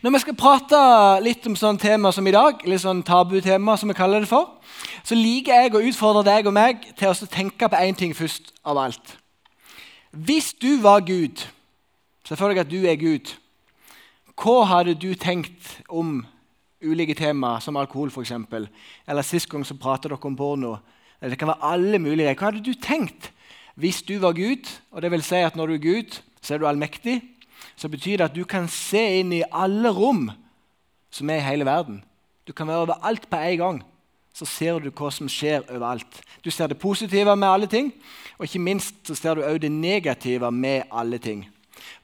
Når vi skal prate litt om sånn tema som i dag, litt sånn tabutema, som vi kaller det for, så liker jeg å utfordre deg og meg til å tenke på én ting først av alt. Hvis du var Gud, se for deg at du er Gud, hva hadde du tenkt om ulike temaer, som alkohol f.eks.? Eller sist gang så pratet dere om porno. Det kan være alle mulige. Hva hadde du tenkt hvis du var Gud? Og det vil si at når du er Gud, så er du allmektig. Så betyr det at du kan se inn i alle rom som er i hele verden. Du kan være overalt på en gang. Så ser du hva som skjer overalt. Du ser det positive med alle ting, og ikke minst så ser du òg det negative med alle ting.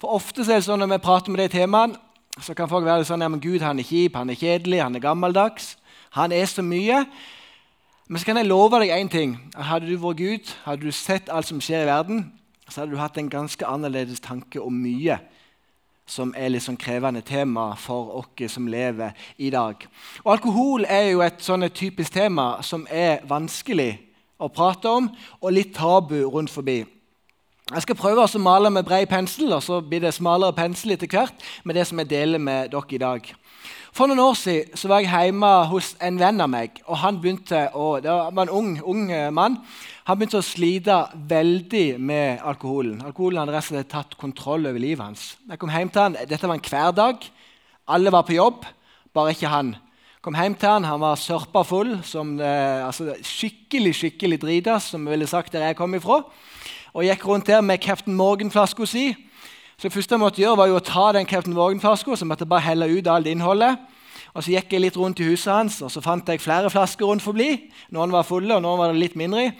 For ofte er det sånn Når vi prater med de temaene, så kan folk være sånn ja, men Gud han er kjip, han er kjedelig, han er gammeldags. Han er så mye. Men så kan jeg love deg én ting. Hadde du vært Gud, hadde du sett alt som skjer i verden, så hadde du hatt en ganske annerledes tanke om mye som er litt sånn krevende tema for oss som lever i dag. Og Alkohol er jo et sånn typisk tema som er vanskelig å prate om, og litt tabu rundt forbi. Jeg skal prøve å male med bred pensel, og så blir det smalere pensel etter hvert med det som jeg deler med dere i dag. For noen år siden så var jeg hjemme hos en venn av meg. og han begynte å, Det var en ung, ung eh, mann. Han begynte å slite veldig med alkoholen. Alkoholen hadde rett tatt kontroll over livet hans. Jeg kom hjem til han, Dette var en hverdag. Alle var på jobb, bare ikke han. Kom hjem til han, Han var sørpa full, som, eh, altså, skikkelig skikkelig drita, som vi ville sagt der jeg kom ifra og gikk rundt der med Captain Morgan-flaska si. Så det første jeg måtte gjøre, var jo å ta den Captain Morgan-flaska, så måtte bare helle ut alt innholdet. Og Så gikk jeg litt rundt i huset hans, og så fant jeg flere flasker rundt forbi. Noen var fulle, og noen var det litt mindre.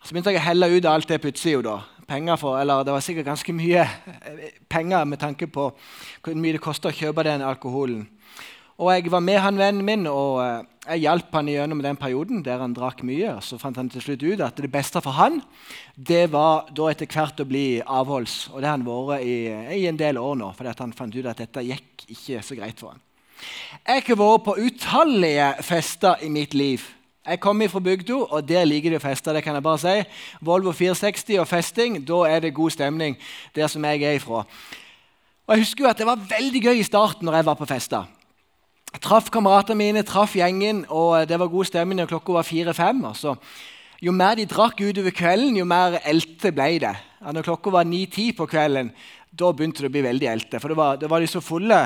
Så begynte jeg å helle ut alt det på det var sikkert ganske mye eh, penger med tanke på hvor mye det koster å kjøpe den alkoholen. Og Jeg var med han vennen min, og eh, jeg hjalp han gjennom den perioden der han drakk mye. Så fant han til slutt ut at det beste for han det var da etter hvert å bli avholds. Og det har han vært i, i, en del år nå, fordi han fant ut at dette gikk ikke så greit for han. Jeg har vært på utallige fester i mitt liv. Jeg kommer fra bygda, og der liker de å feste. det kan jeg bare si. Volvo 460 og festing, da er det god stemning der som jeg er ifra. Og jeg husker jo at Det var veldig gøy i starten når jeg var på fester. Traff kameratene mine, traff gjengen, og det var god stemning når klokka var fire-fem. Altså. Jo mer de drakk utover kvelden, jo mer elte ble det. Ja, når klokka var ni-ti på kvelden, da begynte det å bli veldig elte. For da var, var, de så fulle.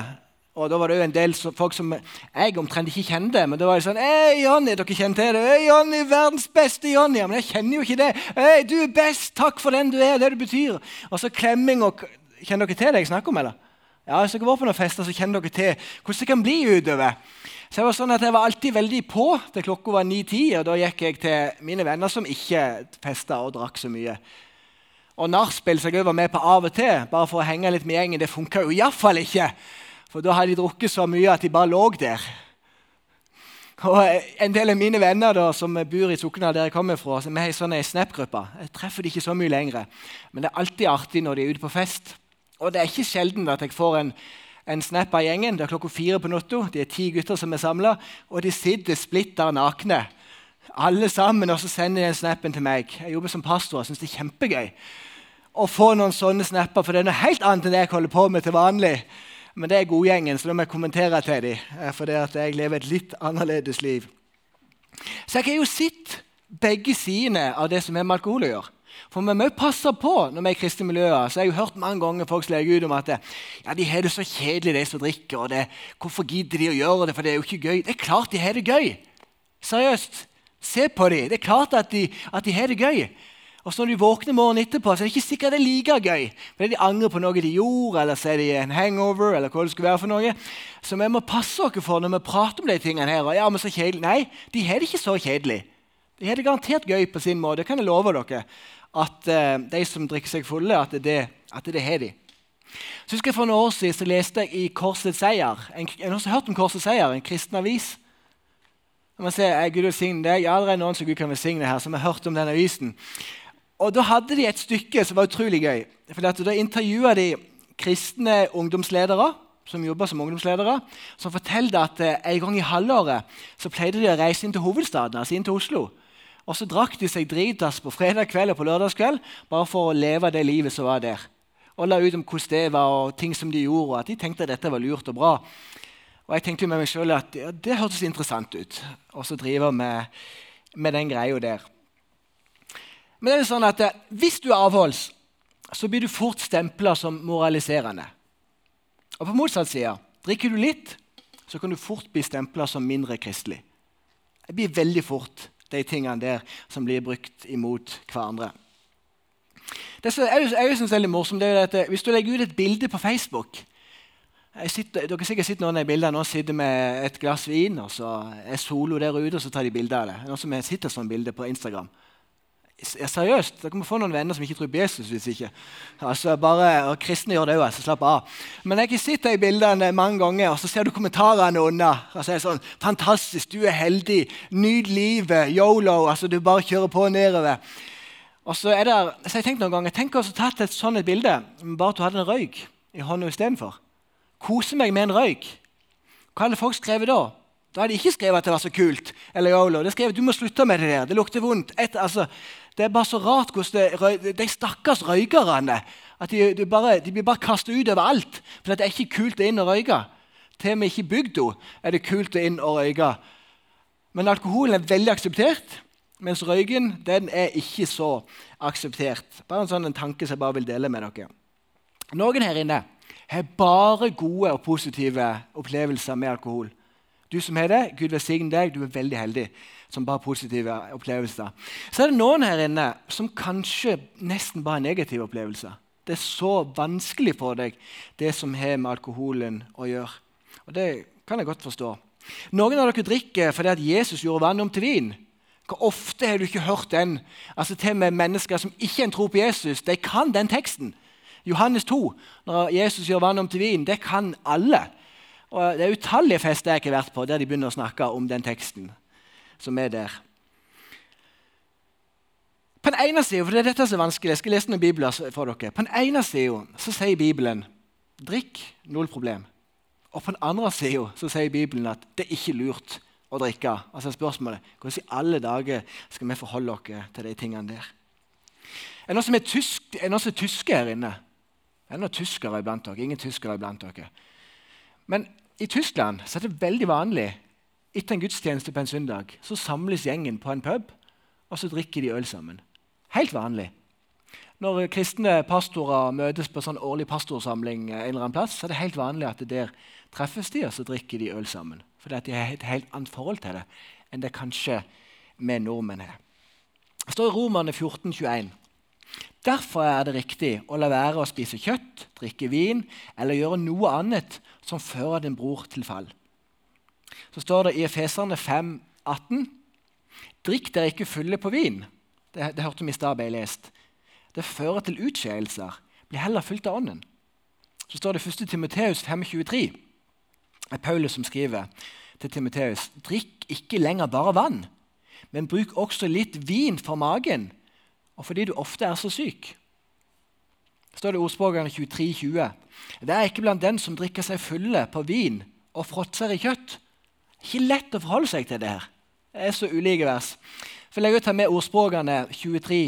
Og da var det jo en del folk som jeg omtrent ikke kjente. Men da var de sånn Hei, Jonny, dere kjenner til det? Hei, Jonny, verdens beste Jonny. Ja, men jeg kjenner jo ikke det. Hei, du er best. Takk for den du er, det du betyr. Og så klemming og Kjenner dere til det jeg snakker om, eller? Ja, Hvis dere var på noen fester, så kjenner dere til hvordan det kan bli utover. Så Jeg var sånn at jeg var alltid veldig på til klokka var 9-10, og da gikk jeg til mine venner som ikke festa og drakk så mye. Og nachspiel som jeg var med på av og til, bare for å henge litt med gjengen, det funka jo iallfall ikke. For da hadde de drukket så mye at de bare lå der. Og En del av mine venner da, som bor i Sokna, der jeg kommer fra, vi i sånn Snap-gruppe, jeg treffer de ikke så mye lenger. Men det er alltid artig når de er ute på fest. Og det er ikke sjelden at jeg får en, en snap av gjengen. Det er klokka fire på natta. Det er ti gutter som er samla, og de sitter splitter nakne. Alle sammen, og så sender de en snappen til meg. Jeg jobber som pastor og syns det er kjempegøy å få noen sånne snapper, for det er noe helt annet enn det jeg holder på med til vanlig. Men det er godgjengen, så da må jeg kommentere til dem. Eh, for det at jeg lever et litt annerledes liv. Så jeg har jo sett begge sidene av det som har med alkohol å gjøre. For vi må passe på når vi er i kristne miljøer. så jeg har hørt mange ganger folk slege ut om at ja, de har det så kjedelig, de som drikker. og det, Hvorfor gidder de å gjøre det? For det er jo ikke gøy. Det er klart de har det gøy. Seriøst. Se på dem. Det er klart at de, at de har det gøy. Og så når de våkner morgenen etterpå, så er det ikke sikkert det er like gøy. Fordi de angrer på noe de gjorde, eller så er de en hangover, eller hva det skulle være for noe. Så vi må passe oss for når vi prater om de tingene her. ja, men så kjedelig. Nei, de har det ikke så kjedelig. De har det garantert gøy på sin måte. Det kan jeg love dere at uh, de som drikker seg fulle, at det, at det har de. Så husker jeg For noen år siden så leste jeg i Korsets seier. En, en har hørt om Korsets seier? En kristen avis? Man sier, er Gud velsigne deg. Ja, det er noen som Gud kan velsigne her, som har hørt om den avisen. Og Da hadde de et stykke som var utrolig gøy. For Da intervjua de kristne ungdomsledere som jobber som ungdomsledere, som fortalte at eh, en gang i halvåret så pleide de å reise inn til hovedstaden, altså inn til Oslo. Og så drakk de seg dritas på fredag kveld og på lørdagskveld bare for å leve det livet som var der. Og la ut om hvordan det var, og ting som de gjorde, og at de tenkte at dette var lurt og bra. Og jeg tenkte med meg selv at ja, det hørtes interessant ut. Og så driver med, med den greia der. Men det er sånn at eh, hvis du er avholds, så blir du fort stempla som moraliserende. Og på motsatt side, drikker du litt, så kan du fort bli stempla som mindre kristelig. Det blir veldig fort de tingene der som blir brukt imot hverandre. Det som jeg, jeg synes er litt morsomt, er at eh, Hvis du legger ut et bilde på Facebook sitter, Dere sikkert sett noen av bildene. Noen sitter med et glass vin, og så er solo der ute, og så tar de bilde av det. Noen som sitter sånn bilde på Instagram. Seriøst, Dere må få noen venner som ikke tror på Jesus. hvis ikke. Altså bare, og Kristne gjør det òg, så slapp av. Men jeg har sett de bildene mange ganger, og så ser du kommentarene under. og så er det sånn, 'Fantastisk, du er heldig. Nyt livet. Yolo.' altså Du bare kjører på nedover. Og så er det, så jeg tenkte noen ganger, Tenk å tatt et sånt bilde, bare at du hadde en røyk i hånda istedenfor. Kose meg med en røyk. Hva hadde folk skrevet da? Da hadde de ikke skrevet at det var så kult. eller yolo. Det skrevet du må slutte med det der. Det lukter vondt. Et, altså, det er bare så rart hvordan det, de stakkars røykerne at de, de, bare, de blir bare kastet ut overalt. For det er ikke kult å inn og røyke. Til og med ikke i bygda er det kult å inn og røyke. Men alkoholen er veldig akseptert, mens røyken den er ikke så akseptert. Bare en sånn en tanke som jeg bare vil dele med dere. Noen her inne har bare gode og positive opplevelser med alkohol. Du som har det, Gud velsigne deg, du er veldig heldig som bare positive opplevelser. Så er det noen her inne som kanskje nesten bare har negative opplevelser. Det er så vanskelig for deg, det som har med alkoholen å gjøre. Og Det kan jeg godt forstå. Noen av dere drikker fordi at Jesus gjorde vann om til vin. Hvor ofte har du ikke hørt den? Altså Til og med mennesker som ikke tror på Jesus, de kan den teksten. Johannes 2, når Jesus gjør vann om til vin, det kan alle. Og Det er utallige fester jeg ikke har vært på der de begynner å snakke om den teksten. Som er der. På den ene siden, for det er dette som er vanskelig, Jeg skal lese noen bibler for dere. På den ene siden så sier Bibelen drikk, null problem. Og på den andre siden så sier Bibelen at det er ikke lurt å drikke. Altså spørsmålet, Hvordan i alle dager skal vi forholde oss til de tingene der? Er det noen som er, tysk, er, tyske her inne? Er det noen tyskere iblant dere? Ingen tyskere iblant dere. Men i Tyskland så er det veldig vanlig etter en gudstjeneste på en søndag så samles gjengen på en pub og så drikker de øl sammen. Helt vanlig. Når kristne pastorer møtes på sånn årlig pastorsamling, en eller annen plass, så er det helt vanlig at der treffes de og så drikker de øl sammen. Fordi de har et helt annet forhold til det enn det kanskje vi nordmenn har. Det står i Romerne 14, 21. Derfor er det riktig å la være å spise kjøtt, drikke vin eller gjøre noe annet som fører din bror til fall. Så står det i Efeserne 5, 18, Drikk dere ikke fulle på vin. Det, det hørte vi i stad ble lest. Det fører til utskeielser. Bli heller fylt av Ånden. Så står det i 1. Timoteus 5,23. Det er Paulus som skriver til Timoteus.: Drikk ikke lenger bare vann, men bruk også litt vin for magen og fordi du ofte er så syk. Så står det i ordspråkene 23,20. Det er ikke blant den som drikker seg fulle på vin og fråtser i kjøtt. Ikke lett å forholde seg til det her. Det er så ulike vers. For jeg vil ta med ordspråkene 23,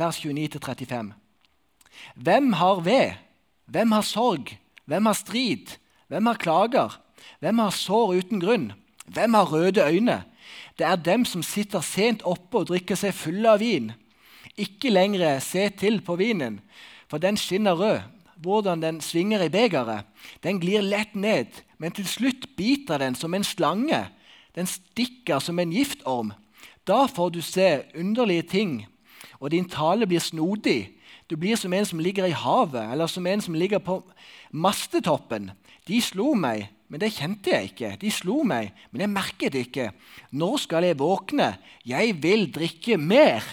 vers 29-35. Hvem har ved? Hvem har sorg? Hvem har strid? Hvem har klager? Hvem har sår uten grunn? Hvem har røde øyne? Det er dem som sitter sent oppe og drikker seg fulle av vin ikke lenger se til på vinen, for den skinner rød. Hvordan den svinger i begeret. Den glir lett ned, men til slutt biter den som en slange. Den stikker som en giftorm. Da får du se underlige ting, og din tale blir snodig. Du blir som en som ligger i havet, eller som en som ligger på mastetoppen. De slo meg, men det kjente jeg ikke. De slo meg, men jeg merket ikke. Når skal jeg våkne? Jeg vil drikke mer.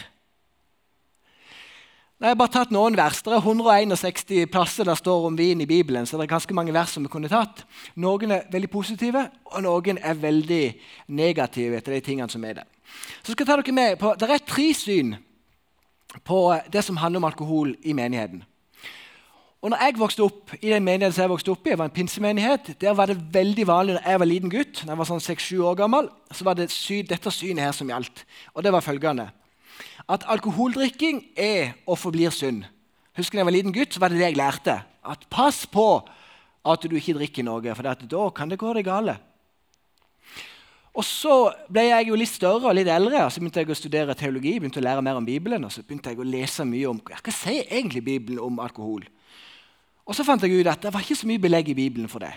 Jeg har bare tatt noen vers. Det er 161 plasser der står om vin i Bibelen. så det er ganske mange vers som vi kunne tatt. Noen er veldig positive, og noen er veldig negative til de tingene som er der. Så skal jeg ta dere med på, Det er tre syn på det som handler om alkohol i menigheten. Og når Jeg vokste opp i den menigheten som jeg vokste opp i, jeg var en pinsemenighet, der var det veldig vanlig når jeg var liten gutt, når jeg var sånn 6-7 år gammel, så var det sy dette synet her som gjaldt. Og det var følgende at alkoholdrikking er og forblir synd. Husker da jeg var liten gutt, så var det det jeg lærte. At Pass på at du ikke drikker noe, for da kan det gå deg gale. Og Så ble jeg jo litt større og litt eldre, og så begynte jeg å studere teologi. begynte å lære mer om Bibelen, og så begynte jeg å lese mye om hva sier egentlig Bibelen om alkohol. Og Så fant jeg ut at det var ikke så mye belegg i Bibelen for det.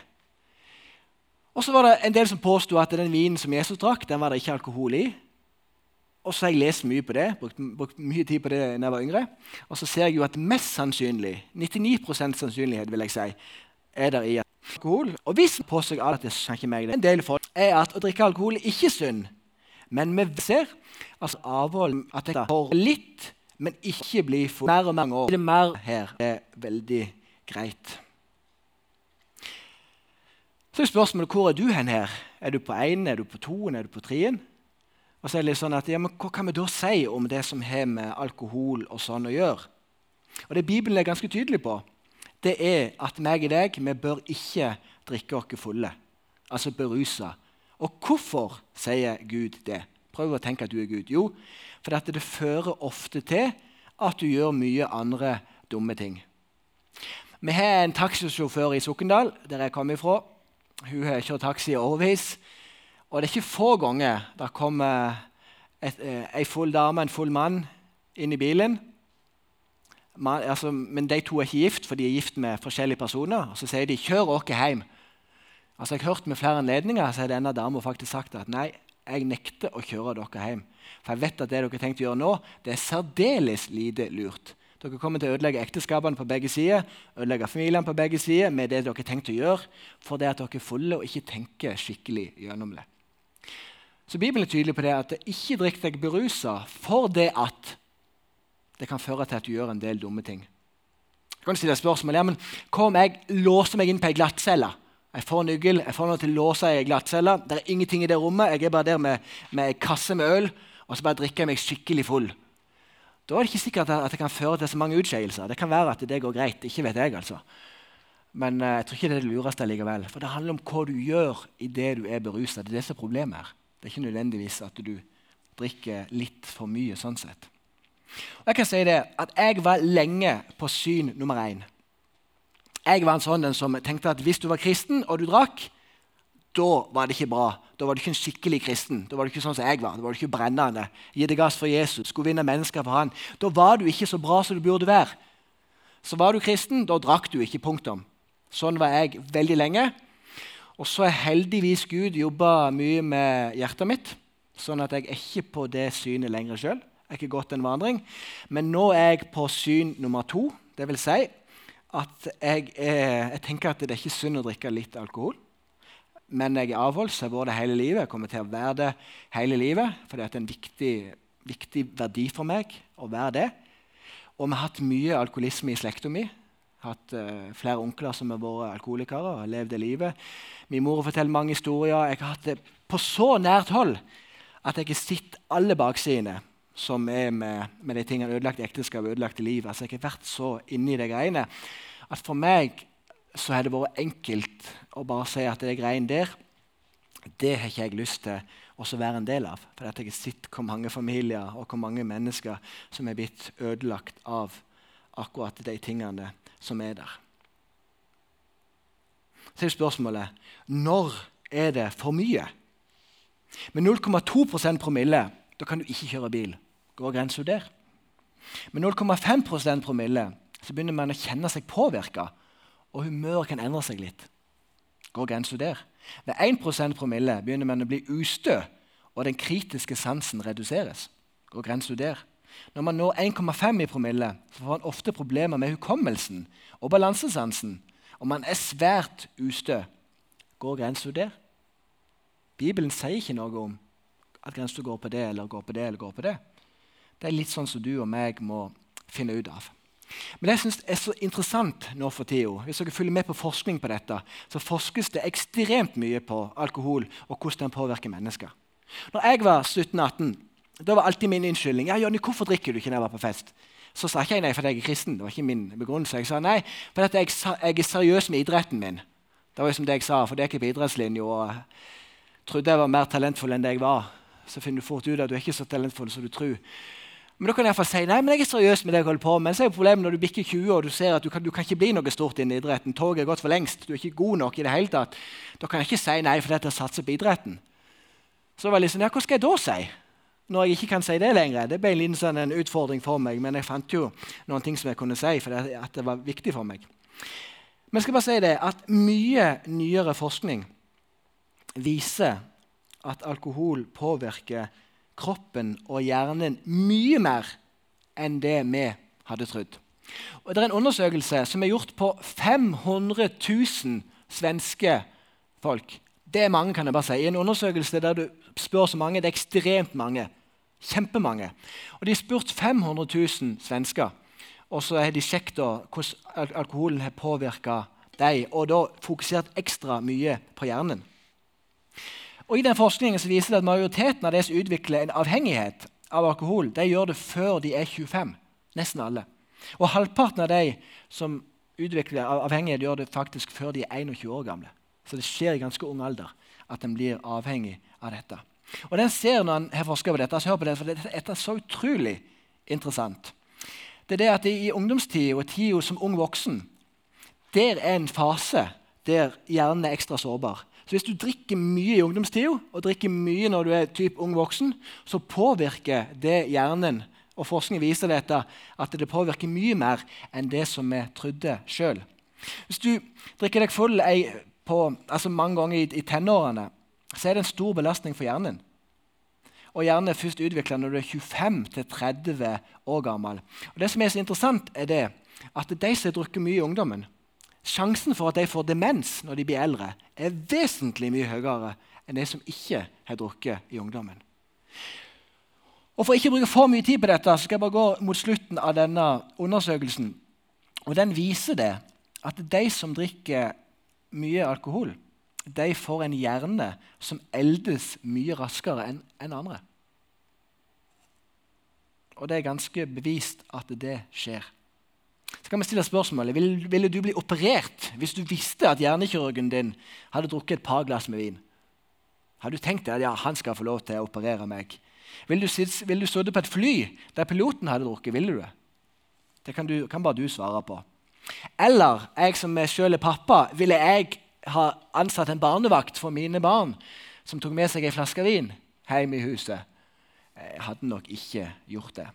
Og så var det en del som påsto at den vinen som Jesus drakk, den var det ikke alkohol i. Og så har jeg lest mye på det, brukt, brukt mye tid på det da jeg var yngre. Og så ser jeg jo at mest sannsynlig, 99% sannsynlighet vil jeg si, er der i alkohol. Og hvis påstår seg at det ikke meg det, en del folk er at å drikke alkohol er ikke synd. Men vi ser altså avhold at det får litt, men ikke blir for mer og mer år. Det mer her er veldig greit. Så er spørsmålet hvor er du hen her? Er du på én, er du på toen, er du på treen? Og så er det litt sånn at, ja, men Hva kan vi da si om det som har med alkohol og sånn å gjøre? Og Det Bibelen er ganske tydelig på, det er at meg og deg vi bør ikke drikke oss fulle, altså berusa. Og hvorfor sier Gud det? Prøv å tenke at du er Gud. Jo, for det fører ofte til at du gjør mye andre dumme ting. Vi har en taxisjåfør i Sokndal, der jeg kommer ifra. Hun har kjørt taxi i årevis. Og det er ikke få ganger der kommer et, eh, ei full dame en full mann inn i bilen. Man, altså, men de to er ikke gift, for de er gift med forskjellige personer. Og så sier de 'kjør oss hjem'. Altså, jeg har hørt med flere anledninger så har denne dama faktisk sagt at nei, jeg nekter å kjøre dere hjem. For jeg vet at det dere har tenkt å gjøre nå, det er særdeles lite lurt. Dere kommer til å ødelegge ekteskapene på begge sider, ødelegge familiene på begge sider med det dere har tenkt å gjøre, for det at dere er fulle og ikke tenker skikkelig gjennom det. Så Bibelen er tydelig på det at ikke drikk deg berusa for det at det kan føre til at du gjør en del dumme ting. Jeg kan stille spørsmål, ja, men Hva om jeg låser meg inn på ei glattcelle? Jeg får nøkkel, jeg får noe til å låse ei glattcelle. Det er ingenting i det rommet. Jeg er bare der med, med ei kasse med øl, og så bare drikker jeg meg skikkelig full. Da er det ikke sikkert at det kan føre til så mange utskeielser. Det kan være at det går greit. ikke vet jeg altså. Men uh, jeg tror ikke det er det lureste likevel. For det handler om hva du gjør idet du er berusa. Det er det som er problemet her. Det er ikke nødvendigvis at du drikker litt for mye. sånn sett. Og jeg kan si det, at jeg var lenge på syn nummer én. Jeg var en sånn den som tenkte at hvis du var kristen og du drakk, da var det ikke bra. Da var du ikke en skikkelig kristen. Da var du ikke sånn som jeg var. Da var du ikke brennende. Gi deg gass for Jesus. Skulle vinne mennesker for han. Da var du ikke så bra som du burde være. Så var du kristen, da drakk du ikke. Punktum. Sånn var jeg veldig lenge. Og så har heldigvis Gud jobba mye med hjertet mitt, sånn at jeg er ikke på det synet lenger sjøl. Jeg har ikke gått en vandring. Men nå er jeg på syn nummer to. Det vil si at jeg, er, jeg tenker at det er ikke synd å drikke litt alkohol men jeg er avholds. Jeg har vært det hele livet. Jeg kommer til å være det hele livet, for det er en viktig, viktig, verdi for meg å være det. Og vi har hatt mye alkoholisme i slekta mi. Hatt uh, flere onkler som har vært alkoholikere og levd det livet. Min mor forteller mange historier. Jeg har hatt det på så nært hold at jeg har sett alle baksidene som er med, med de tingene. Ødelagt ekteskap, og ødelagte liv. Altså, jeg har vært så inni de greiene at for meg så har det vært enkelt å bare si at det greiene der, det har ikke jeg lyst til å være en del av. For jeg har sett hvor mange familier og hvor mange mennesker som er blitt ødelagt av akkurat de tingene som er der. Så er spørsmålet når er det for mye? Med 0,2% promille da kan du ikke kjøre bil. Går grensa der? Med 0,5% promille så begynner man å kjenne seg påvirka og humøret kan endre seg litt. Går grensa der? Ved 1% promille begynner man å bli ustø, og den kritiske sansen reduseres. Går grensa der? Når man når 1,5 i promille, får man ofte problemer med hukommelsen og balansesansen, og man er svært ustø. Går grensa der? Bibelen sier ikke noe om at grensa går på det eller går på det eller går på det. Det er litt sånn som du og meg må finne ut av. Men det jeg synes er så interessant nå for tida, hvis dere følger med på forskning på dette, så forskes det ekstremt mye på alkohol og hvordan den påvirker mennesker. Når jeg var 17-18, da var alltid min unnskyldning ja, Jonny, hvorfor drikker du ikke når jeg var på fest. Så sa ikke jeg nei fordi jeg er kristen. Det var ikke min begrunnelse. Jeg sa nei fordi jeg, jeg, er seriøs med idretten min. Det var liksom det jeg sa, for det er ikke på idrettslinja. Og trodde jeg var mer talentfull enn det jeg var. Så finner du fort ut at du er ikke så talentfull som du tror. Men da kan jeg si nei, men jeg er seriøs med det jeg holder på med. Så er jo problemet når du bikker 20 og du ser at du kan, du kan ikke bli noe stort innen idretten. Toget er gått for lengst. Du er ikke god nok i det hele tatt. Da kan jeg ikke si nei fordi jeg satser på idretten. Så var liksom, ja, hva skal jeg da si? Når jeg ikke kan si det lenger. Det ble en liten sånn en utfordring for meg, men jeg fant jo noen ting som jeg kunne si, for det, at det var viktig for meg. Men jeg skal bare si det, at mye nyere forskning viser at alkohol påvirker kroppen og hjernen mye mer enn det vi hadde trodd. Og Det er en undersøkelse som er gjort på 500 000 svenske folk. Det er mange, kan jeg bare si. En undersøkelse der du spør så mange, det er ekstremt mange. Kjempemange. Og De har spurt 500 000 svensker, og så har de sjekket hvordan alkoholen har påvirka dem, og da fokusert ekstra mye på hjernen. Og I den forskningen så viser det at majoriteten av de som utvikler en avhengighet av alkohol, de gjør det før de er 25. Nesten alle. Og halvparten av de som utvikler avhengighet, gjør det faktisk før de er 21 år gamle. Så det skjer i ganske ung alder at en blir avhengig av dette. Og den når en har forska på dette, så hør på det, for dette er så utrolig interessant. Det er det at I ungdomstida og tida som ung voksen der er en fase der hjernen er ekstra sårbar. Så Hvis du drikker mye i ungdomstida og drikker mye når du er typ ung voksen, så påvirker det hjernen. Og Forskning viser dette, at det påvirker mye mer enn det som vi trodde sjøl. Hvis du drikker deg full på, altså mange ganger i, i tenårene, så er det en stor belastning for hjernen. Og hjernen er først utvikla når du er 25-30 år gammel. Og Det som er så interessant, er det at de som har drukket mye i ungdommen, Sjansen for at de får demens når de blir eldre, er vesentlig mye høyere enn de som ikke har drukket i ungdommen. Og For ikke å bruke for mye tid på dette, så skal jeg bare gå mot slutten av denne undersøkelsen. Og Den viser det at de som drikker mye alkohol, de får en hjerne som eldes mye raskere enn en andre. Og det er ganske bevist at det skjer. Så kan vi stille spørsmålet, ville, ville du bli operert hvis du visste at hjernekirurgen din hadde drukket et par glass med vin? Har du tenkt deg at ja, han skal få lov til å operere meg? Vil du, vil du sitte på et fly der piloten hadde drukket? Ville du det? Det kan, du, kan bare du svare på. Eller jeg som selv er pappa, ville jeg ha ansatt en barnevakt for mine barn som tok med seg ei flaske vin hjem i huset? Jeg hadde nok ikke gjort det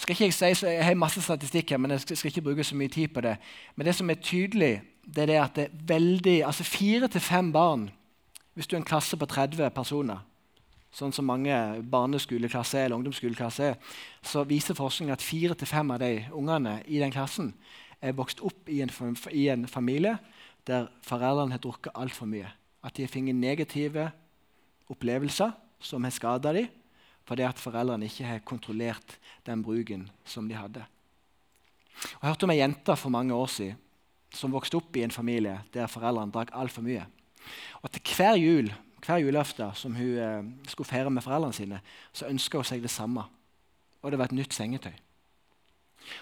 skal ikke jeg si, jeg har masse statistikk her, men jeg skal, ikke bruke så mye tid på det. Men det som er tydelig, det er det at det er veldig, altså fire til fem barn Hvis du er en klasse på 30 personer, sånn som mange barneskoleklasser eller ungdomsskoleklasser er, så viser forskningen at fire til fem av de ungene i den klassen er vokst opp i en, i en familie der foreldrene har drukket altfor mye. At de har fått negative opplevelser som har skada dem fordi at foreldrene ikke har kontrollert den bruken som de hadde. Jeg hørte om ei jente for mange år siden som vokste opp i en familie der foreldrene drakk altfor mye. Og til hver jul, hver julaften som hun eh, skulle feire med foreldrene sine, så ønska hun seg det samme. Og det var et nytt sengetøy.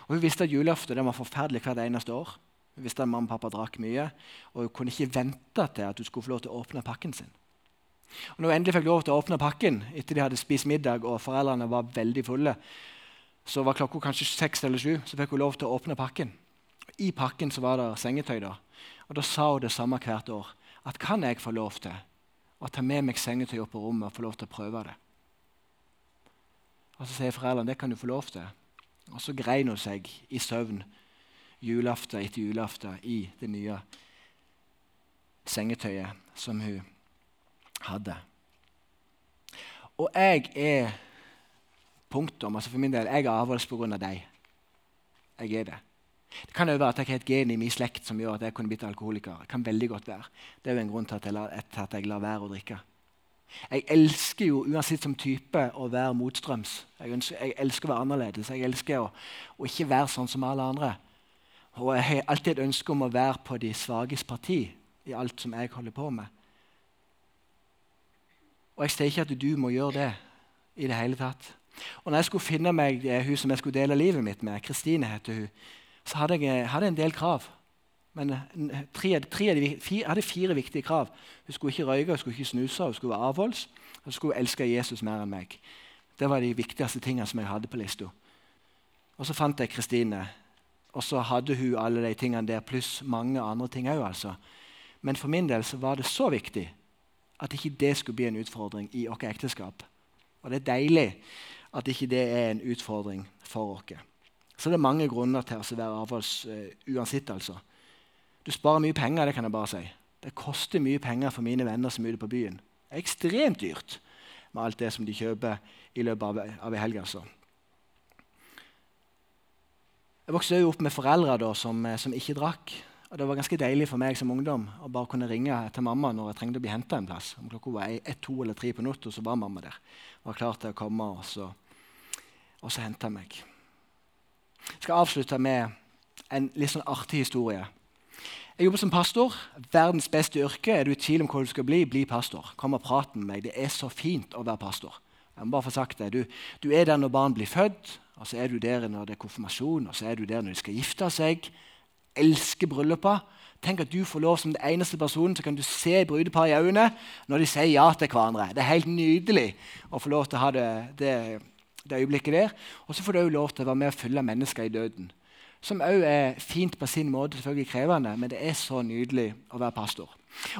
Og Hun visste at julaften var forferdelig hvert eneste år. Hun visste at mamma og pappa drakk mye, og hun kunne ikke vente til at hun skulle få lov til å åpne pakken sin. Og når hun endelig fikk lov til å åpne pakken etter de hadde spist middag og foreldrene var veldig fulle, så var klokka kanskje seks eller sju, så fikk hun lov til å åpne pakken. I pakken var det sengetøy. da. Og Da sa hun det samme hvert år. At kan jeg få lov til å ta med meg sengetøy opp på rommet og få lov til å prøve det? Og Så sier foreldrene det kan du få lov til. Og så grein hun seg i søvn julaften etter julaften i det nye sengetøyet som hun hadde. Og jeg er punktum. altså For min del, jeg er avholds pga. deg. Jeg er det. Det kan jo være at jeg har et gen i min slekt som gjør at jeg kunne blitt alkoholiker. Det kan veldig godt være. Det er jo en grunn til at jeg lar, at jeg lar være å drikke. Jeg elsker jo uansett som type å være motstrøms. Jeg, ønsker, jeg elsker å være annerledes. Jeg elsker å, å, ikke være sånn som alle andre. Og jeg har alltid et ønske om å være på de svakes parti i alt som jeg holder på med. Og jeg sier ikke at du må gjøre det i det hele tatt. Og når jeg skulle finne meg hun som jeg skulle dele livet mitt med, Kristine heter hun, så hadde jeg hadde en del krav. Men tre, tre, fire, hadde fire viktige krav. Hun skulle ikke røyke, hun skulle ikke snuse, hun skulle være avholds, og hun skulle elske Jesus mer enn meg. Det var de viktigste tingene som jeg hadde på lista. Og så fant jeg Kristine, og så hadde hun alle de tingene der, pluss mange andre ting òg. Altså. Men for min del så var det så viktig at ikke det skulle bli en utfordring i vårt ekteskap. Og det er deilig at ikke det er en utfordring for oss. Så det er mange grunner til å være avholds uh, uansett. altså. Du sparer mye penger, det kan jeg bare si. Det koster mye penger for mine venner som er ute på byen. Det er ekstremt dyrt med alt det som de kjøper i løpet av, av en helg. altså. Jeg vokste jo opp med foreldre da, som, eh, som, ikke drakk. Og Det var ganske deilig for meg som ungdom å bare kunne ringe til mamma når jeg trengte å bli henta en plass. Om klokka var ett, to eller tre på natta, så var mamma der. Var klar til å komme og så, og så hente meg. Jeg skal avslutte med en litt sånn artig historie. Jeg jobber som pastor. Verdens beste yrke. Er du i tvil om hva du skal bli, bli pastor. Kom og prat med meg. Det er så fint å være pastor. Jeg må bare få sagt det. Du, du er der når barn blir født, og så er du der når det er konfirmasjon, og så er du der når de skal gifte seg. Elsker brylluper. Tenk at du får lov som den eneste personen så kan du se brudeparet i øynene når de sier ja til hverandre. Det er helt nydelig å få lov til å ha det, det, det øyeblikket der. Og så får du òg lov til å være med og følge mennesker i døden. Som òg er fint på sin måte, selvfølgelig krevende, men det er så nydelig å være pastor.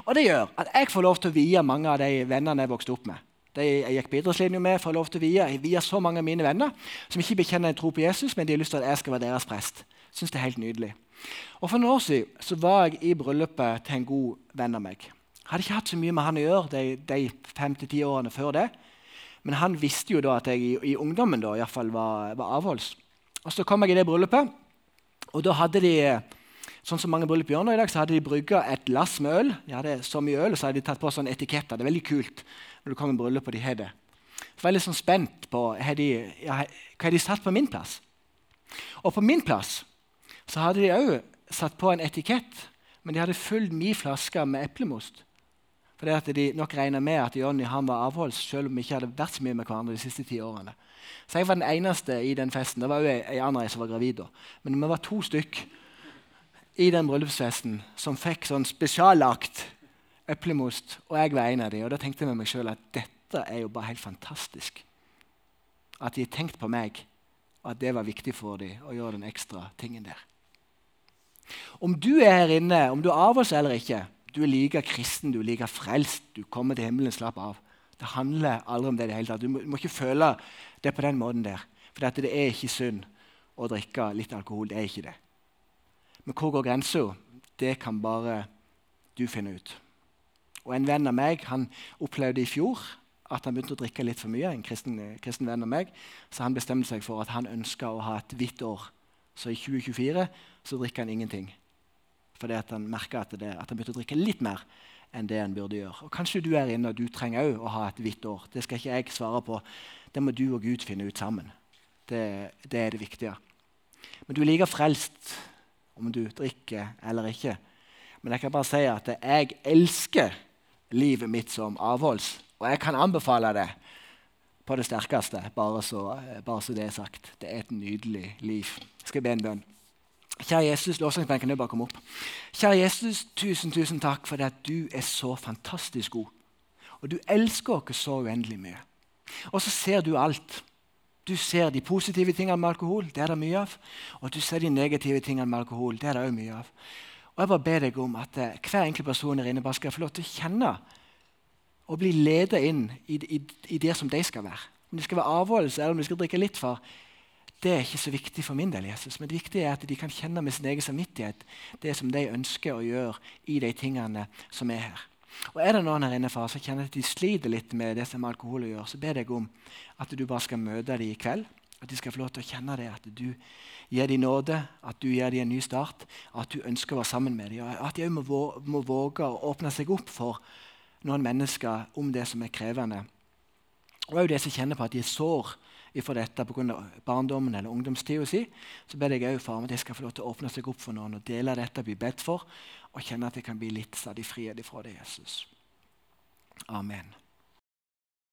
Og det gjør at jeg får lov til å vie mange av de vennene jeg vokste opp med. De jeg gikk på med, får lov til å vie. Jeg vier så mange av mine venner som ikke bekjenner en tro på Jesus, men de har lyst til at jeg skal være deres prest. Synes det er helt nydelig. Og For noen år siden så var jeg i bryllupet til en god venn av meg. Jeg hadde ikke hatt så mye med han å gjøre de, de fem til ti årene før det. Men han visste jo da at jeg i, i ungdommen da, i fall var, var avholds. Og Så kom jeg i det bryllupet, og da hadde de sånn som mange bryllup gjør nå i dag, så hadde de brygga et lass med øl. De hadde så mye øl, og så hadde de tatt på sånne etiketter. Det er veldig kult når du kommer i bryllup og de har det. Jeg var litt sånn spent på de, ja, hva de satt på min plass. Og på min plass så hadde de òg satt på en etikett, men de hadde fylt min flaske med eplemost. Fordi at de nok regna med at Jonny han var avholds, selv om vi ikke hadde vært så mye med hverandre de siste ti årene. Så jeg var den eneste i den festen. Det var jo ei anna som var gravid. da. Men vi var to stykk i den bryllupsfesten som fikk sånn spesiallagt eplemost, og jeg var en av dem. Og da tenkte jeg med meg sjøl at dette er jo bare helt fantastisk. At de har tenkt på meg, og at det var viktig for dem å gjøre den ekstra tingen der. Om du er her inne, om du er av oss eller ikke, du er like kristen, du er like frelst, du kommer til himmelen, slapp av. Det handler aldri om det i det hele tatt. Du må, du må, ikke føle det på den måten der. For det er ikke synd å drikke litt alkohol. Det er ikke det. Men hvor går grensa? Det kan bare du finne ut. Og En venn av meg han opplevde i fjor at han begynte å drikke litt for mye. en kristen, kristen venn av meg, Så han bestemte seg for at han ønska å ha et hvitt år. Så i 2024 så drikker han ingenting. Fordi at han merka at, at, han begynte å drikke litt mer enn det han burde gjøre. Og Kanskje du er inne og du trenger òg å ha et hvitt år. Det skal ikke jeg svare på. Det må du og Gud finne ut sammen. Det, det er det viktige. Men du er like frelst om du drikker eller ikke. Men jeg kan bare si at jeg elsker livet mitt som avholds. Og jeg kan anbefale det på det sterkeste, bare så, bare så det er sagt. Det er et nydelig liv. Jeg skal be en bønn. Kjære Jesus, lovsangsbenken er bare kom opp. Kjære Jesus, tusen, tusen takk for det at du er så fantastisk god. Og du elsker oss så uendelig mye. Og så ser du alt. Du ser de positive tingene med alkohol, det er det mye av. Og du ser de negative tingene med alkohol, det er det òg mye av. Og jeg bare ber deg om at eh, hver enkelt person her inne bare skal få lov til å kjenne og bli ledet inn i, i, i det som de skal være. Om de skal være avholdelse, eller om de skal drikke litt for, det er ikke så viktig for min del. Jesus, Men det viktige er at de kan kjenne med sin egen samvittighet det som de ønsker å gjøre i de tingene som er her. Og Er det noen her inne far, som kjenner at de sliter litt med det som alkohol å gjøre, så ber jeg om at du bare skal møte dem i kveld. At de skal få lov til å kjenne det, at du gir dem nåde, at du gir dem en ny start, at du ønsker å være sammen med dem. Og at de òg må, må våge å åpne seg opp for noen mennesker om det som er krevende. Og òg de som kjenner på at de er sår ifra dette pga. barndommen eller ungdomstida si, så ber jeg òg for at de skal få lov til å åpne seg opp for noen og dele dette, bli bedt for, og kjenne at jeg kan bli litt stadig frihet fra det, Jesus. Amen.